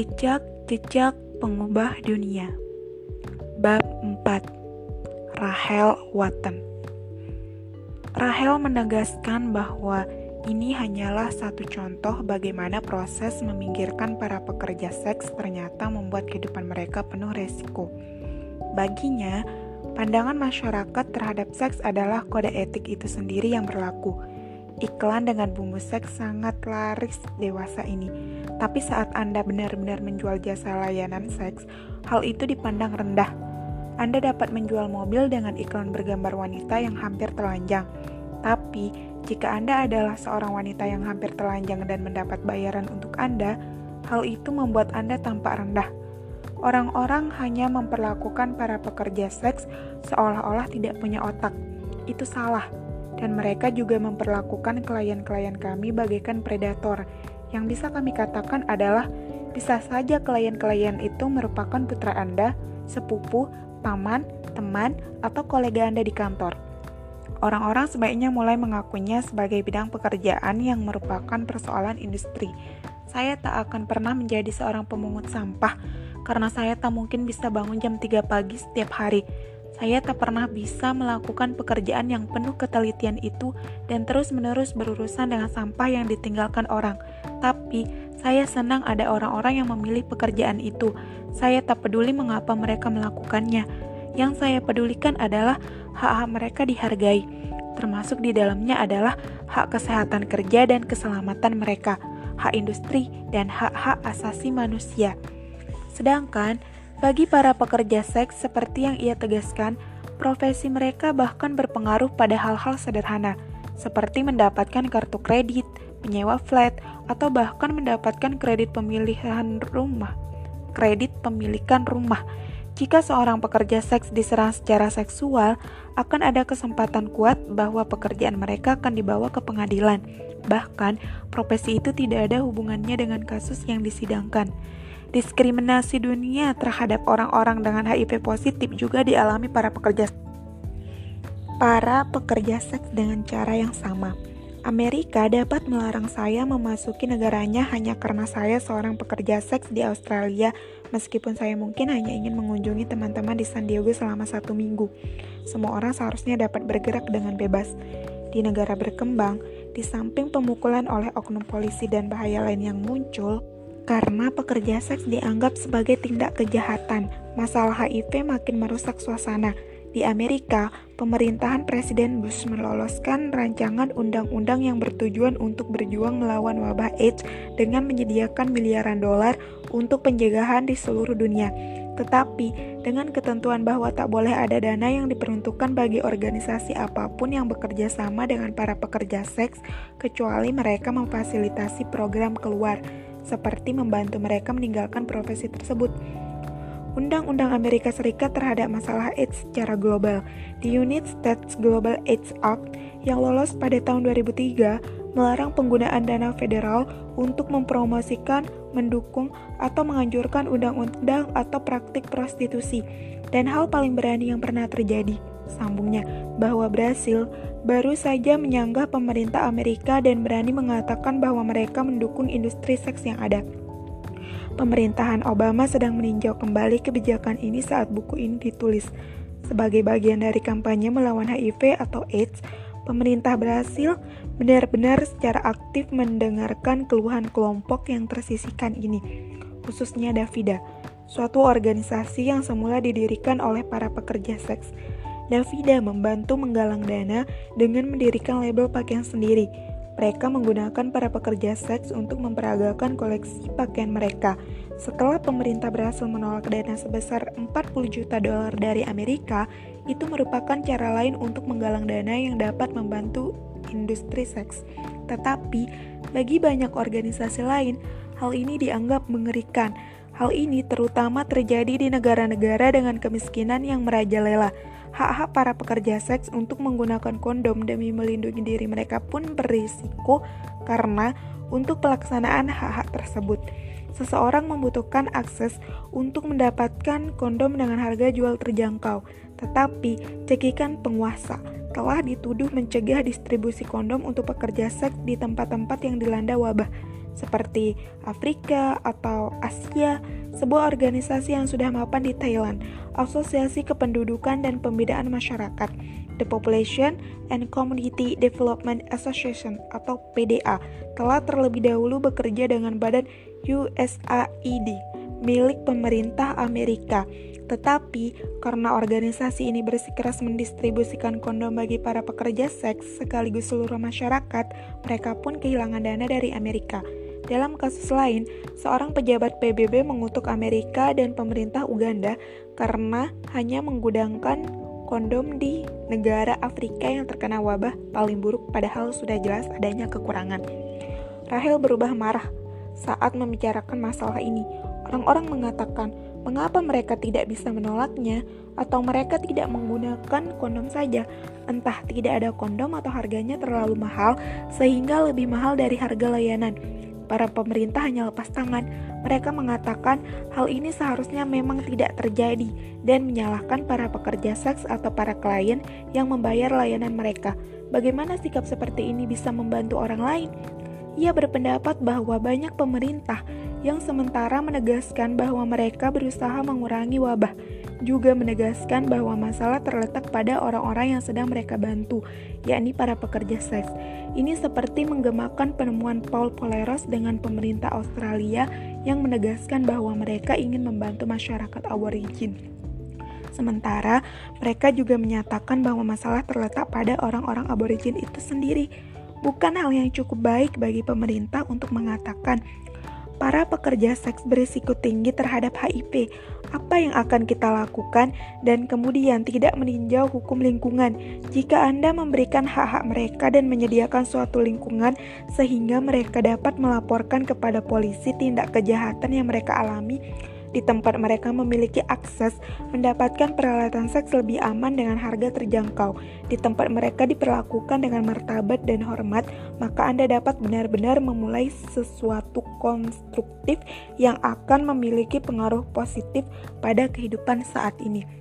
Jejak-jejak pengubah dunia. Bab 4 Rahel Watton Rahel menegaskan bahwa ini hanyalah satu contoh bagaimana proses meminggirkan para pekerja seks ternyata membuat kehidupan mereka penuh resiko. Baginya, pandangan masyarakat terhadap seks adalah kode etik itu sendiri yang berlaku Iklan dengan bumbu seks sangat laris dewasa ini. Tapi saat Anda benar-benar menjual jasa layanan seks, hal itu dipandang rendah. Anda dapat menjual mobil dengan iklan bergambar wanita yang hampir telanjang. Tapi, jika Anda adalah seorang wanita yang hampir telanjang dan mendapat bayaran untuk Anda, hal itu membuat Anda tampak rendah. Orang-orang hanya memperlakukan para pekerja seks seolah-olah tidak punya otak. Itu salah dan mereka juga memperlakukan klien-klien kami bagaikan predator. Yang bisa kami katakan adalah bisa saja klien-klien itu merupakan putra Anda, sepupu, paman, teman, atau kolega Anda di kantor. Orang-orang sebaiknya mulai mengakuinya sebagai bidang pekerjaan yang merupakan persoalan industri. Saya tak akan pernah menjadi seorang pemungut sampah karena saya tak mungkin bisa bangun jam 3 pagi setiap hari saya tak pernah bisa melakukan pekerjaan yang penuh ketelitian itu dan terus-menerus berurusan dengan sampah yang ditinggalkan orang. Tapi, saya senang ada orang-orang yang memilih pekerjaan itu. Saya tak peduli mengapa mereka melakukannya. Yang saya pedulikan adalah hak-hak mereka dihargai. Termasuk di dalamnya adalah hak kesehatan kerja dan keselamatan mereka, hak industri, dan hak-hak asasi manusia. Sedangkan bagi para pekerja seks, seperti yang ia tegaskan, profesi mereka bahkan berpengaruh pada hal-hal sederhana, seperti mendapatkan kartu kredit, menyewa flat, atau bahkan mendapatkan kredit pemilihan rumah. Kredit pemilikan rumah. Jika seorang pekerja seks diserang secara seksual, akan ada kesempatan kuat bahwa pekerjaan mereka akan dibawa ke pengadilan. Bahkan, profesi itu tidak ada hubungannya dengan kasus yang disidangkan. Diskriminasi dunia terhadap orang-orang dengan HIV positif juga dialami para pekerja para pekerja seks dengan cara yang sama. Amerika dapat melarang saya memasuki negaranya hanya karena saya seorang pekerja seks di Australia, meskipun saya mungkin hanya ingin mengunjungi teman-teman di San Diego selama satu minggu. Semua orang seharusnya dapat bergerak dengan bebas. Di negara berkembang, di samping pemukulan oleh oknum polisi dan bahaya lain yang muncul, karena pekerja seks dianggap sebagai tindak kejahatan. Masalah HIV makin merusak suasana. Di Amerika, pemerintahan Presiden Bush meloloskan rancangan undang-undang yang bertujuan untuk berjuang melawan wabah AIDS dengan menyediakan miliaran dolar untuk pencegahan di seluruh dunia. Tetapi, dengan ketentuan bahwa tak boleh ada dana yang diperuntukkan bagi organisasi apa pun yang bekerja sama dengan para pekerja seks, kecuali mereka memfasilitasi program keluar seperti membantu mereka meninggalkan profesi tersebut. Undang-Undang Amerika Serikat terhadap masalah AIDS secara global, di United States Global AIDS Act yang lolos pada tahun 2003 melarang penggunaan dana federal untuk mempromosikan, mendukung, atau menganjurkan undang-undang atau praktik prostitusi. Dan hal paling berani yang pernah terjadi, sambungnya, bahwa Brasil baru saja menyanggah pemerintah Amerika dan berani mengatakan bahwa mereka mendukung industri seks yang ada. Pemerintahan Obama sedang meninjau kembali kebijakan ini saat buku ini ditulis. Sebagai bagian dari kampanye melawan HIV atau AIDS, pemerintah Brasil benar-benar secara aktif mendengarkan keluhan kelompok yang tersisihkan ini, khususnya Davida, suatu organisasi yang semula didirikan oleh para pekerja seks. Davida membantu menggalang dana dengan mendirikan label pakaian sendiri. Mereka menggunakan para pekerja seks untuk memperagakan koleksi pakaian mereka. Setelah pemerintah berhasil menolak dana sebesar 40 juta dolar dari Amerika, itu merupakan cara lain untuk menggalang dana yang dapat membantu industri seks. Tetapi, bagi banyak organisasi lain, hal ini dianggap mengerikan. Hal ini terutama terjadi di negara-negara dengan kemiskinan yang merajalela hak-hak para pekerja seks untuk menggunakan kondom demi melindungi diri mereka pun berisiko karena untuk pelaksanaan hak-hak tersebut. Seseorang membutuhkan akses untuk mendapatkan kondom dengan harga jual terjangkau, tetapi cekikan penguasa telah dituduh mencegah distribusi kondom untuk pekerja seks di tempat-tempat yang dilanda wabah. Seperti Afrika atau Asia, sebuah organisasi yang sudah mapan di Thailand, Asosiasi Kependudukan dan Pembedaan Masyarakat, The Population and Community Development Association atau PDA, telah terlebih dahulu bekerja dengan badan USAID milik pemerintah Amerika tetapi, karena organisasi ini bersikeras mendistribusikan kondom bagi para pekerja seks sekaligus seluruh masyarakat, mereka pun kehilangan dana dari Amerika. Dalam kasus lain, seorang pejabat PBB mengutuk Amerika dan pemerintah Uganda karena hanya menggudangkan kondom di negara Afrika yang terkena wabah paling buruk padahal sudah jelas adanya kekurangan. Rahel berubah marah saat membicarakan masalah ini. Orang-orang mengatakan, Mengapa mereka tidak bisa menolaknya atau mereka tidak menggunakan kondom saja? Entah tidak ada kondom atau harganya terlalu mahal sehingga lebih mahal dari harga layanan. Para pemerintah hanya lepas tangan. Mereka mengatakan hal ini seharusnya memang tidak terjadi dan menyalahkan para pekerja seks atau para klien yang membayar layanan mereka. Bagaimana sikap seperti ini bisa membantu orang lain? Ia berpendapat bahwa banyak pemerintah yang sementara menegaskan bahwa mereka berusaha mengurangi wabah, juga menegaskan bahwa masalah terletak pada orang-orang yang sedang mereka bantu, yakni para pekerja seks. Ini seperti menggemakan penemuan Paul Poleros dengan pemerintah Australia yang menegaskan bahwa mereka ingin membantu masyarakat aborigin. Sementara mereka juga menyatakan bahwa masalah terletak pada orang-orang aborigin itu sendiri. Bukan hal yang cukup baik bagi pemerintah untuk mengatakan para pekerja seks berisiko tinggi terhadap HIV. Apa yang akan kita lakukan dan kemudian tidak meninjau hukum lingkungan jika Anda memberikan hak-hak mereka dan menyediakan suatu lingkungan sehingga mereka dapat melaporkan kepada polisi tindak kejahatan yang mereka alami di tempat mereka memiliki akses mendapatkan peralatan seks lebih aman dengan harga terjangkau. Di tempat mereka diperlakukan dengan martabat dan hormat, maka Anda dapat benar-benar memulai sesuatu konstruktif yang akan memiliki pengaruh positif pada kehidupan saat ini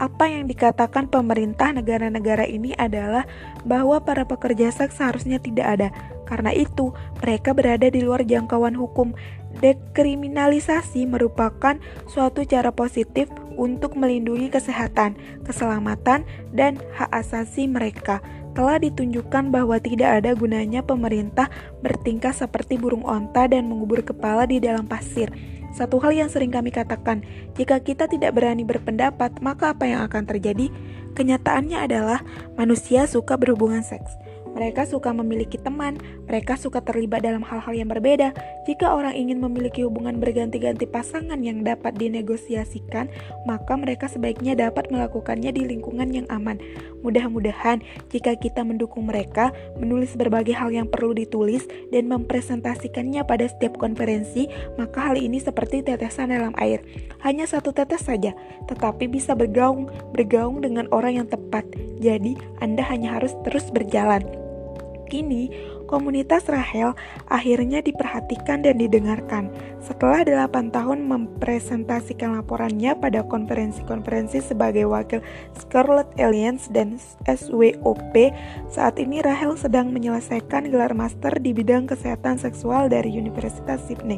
apa yang dikatakan pemerintah negara-negara ini adalah bahwa para pekerja seks seharusnya tidak ada. Karena itu, mereka berada di luar jangkauan hukum Dekriminalisasi merupakan suatu cara positif untuk melindungi kesehatan, keselamatan, dan hak asasi mereka. Telah ditunjukkan bahwa tidak ada gunanya pemerintah bertingkah seperti burung onta dan mengubur kepala di dalam pasir. Satu hal yang sering kami katakan, jika kita tidak berani berpendapat, maka apa yang akan terjadi? Kenyataannya adalah manusia suka berhubungan seks. Mereka suka memiliki teman, mereka suka terlibat dalam hal-hal yang berbeda. Jika orang ingin memiliki hubungan berganti-ganti pasangan yang dapat dinegosiasikan, maka mereka sebaiknya dapat melakukannya di lingkungan yang aman. Mudah-mudahan, jika kita mendukung mereka, menulis berbagai hal yang perlu ditulis, dan mempresentasikannya pada setiap konferensi, maka hal ini seperti tetesan dalam air. Hanya satu tetes saja, tetapi bisa bergaung, bergaung dengan orang yang tepat. Jadi, Anda hanya harus terus berjalan kini, komunitas Rahel akhirnya diperhatikan dan didengarkan. Setelah 8 tahun mempresentasikan laporannya pada konferensi-konferensi sebagai wakil Scarlet Alliance dan SWOP, saat ini Rahel sedang menyelesaikan gelar master di bidang kesehatan seksual dari Universitas Sydney.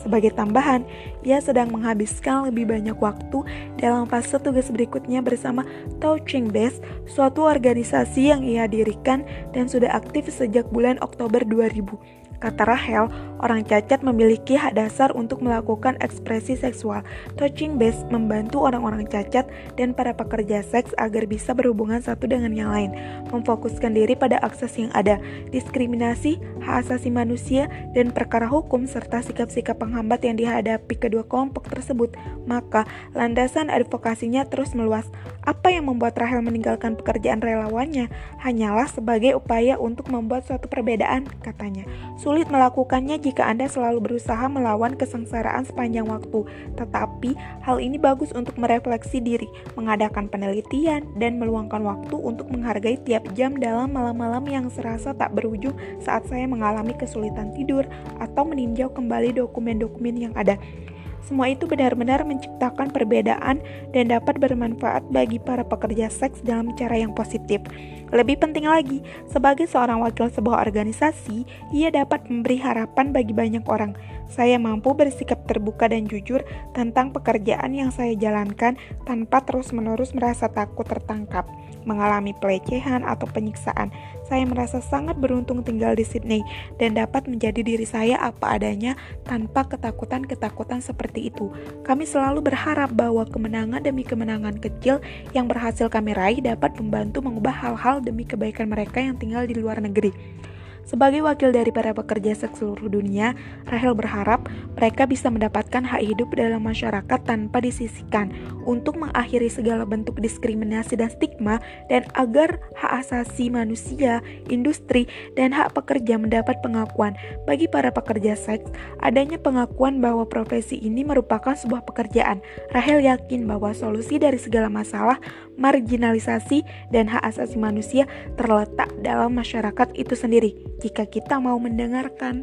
Sebagai tambahan, ia sedang menghabiskan lebih banyak waktu dalam fase tugas berikutnya bersama Touching Base, suatu organisasi yang ia dirikan dan sudah aktif sejak bulan Oktober 2000. Kata Rahel, orang cacat memiliki hak dasar untuk melakukan ekspresi seksual. Touching Base membantu orang-orang cacat dan para pekerja seks agar bisa berhubungan satu dengan yang lain, memfokuskan diri pada akses yang ada, diskriminasi, hak asasi manusia, dan perkara hukum serta sikap-sikap penghambat yang dihadapi kedua kelompok tersebut. Maka, landasan advokasinya terus meluas. Apa yang membuat Rahel meninggalkan pekerjaan relawannya hanyalah sebagai upaya untuk membuat suatu perbedaan, katanya. Sulit melakukannya jika Anda selalu berusaha melawan kesengsaraan sepanjang waktu, tetapi hal ini bagus untuk merefleksi diri, mengadakan penelitian, dan meluangkan waktu untuk menghargai tiap jam dalam malam-malam yang serasa tak berujung saat saya mengalami kesulitan tidur atau meninjau kembali dokumen-dokumen yang ada. Semua itu benar-benar menciptakan perbedaan dan dapat bermanfaat bagi para pekerja seks dalam cara yang positif. Lebih penting lagi, sebagai seorang wakil sebuah organisasi, ia dapat memberi harapan bagi banyak orang. Saya mampu bersikap terbuka dan jujur tentang pekerjaan yang saya jalankan tanpa terus-menerus merasa takut tertangkap, mengalami pelecehan atau penyiksaan. Saya merasa sangat beruntung tinggal di Sydney dan dapat menjadi diri saya apa adanya tanpa ketakutan-ketakutan seperti itu. Kami selalu berharap bahwa kemenangan demi kemenangan kecil yang berhasil kami raih dapat membantu mengubah hal-hal demi kebaikan mereka yang tinggal di luar negeri. Sebagai wakil dari para pekerja seks seluruh dunia, Rahel berharap mereka bisa mendapatkan hak hidup dalam masyarakat tanpa disisihkan untuk mengakhiri segala bentuk diskriminasi dan stigma dan agar hak asasi manusia, industri, dan hak pekerja mendapat pengakuan. Bagi para pekerja seks, adanya pengakuan bahwa profesi ini merupakan sebuah pekerjaan. Rahel yakin bahwa solusi dari segala masalah, marginalisasi, dan hak asasi manusia terletak dalam masyarakat itu sendiri jika kita mau mendengarkan.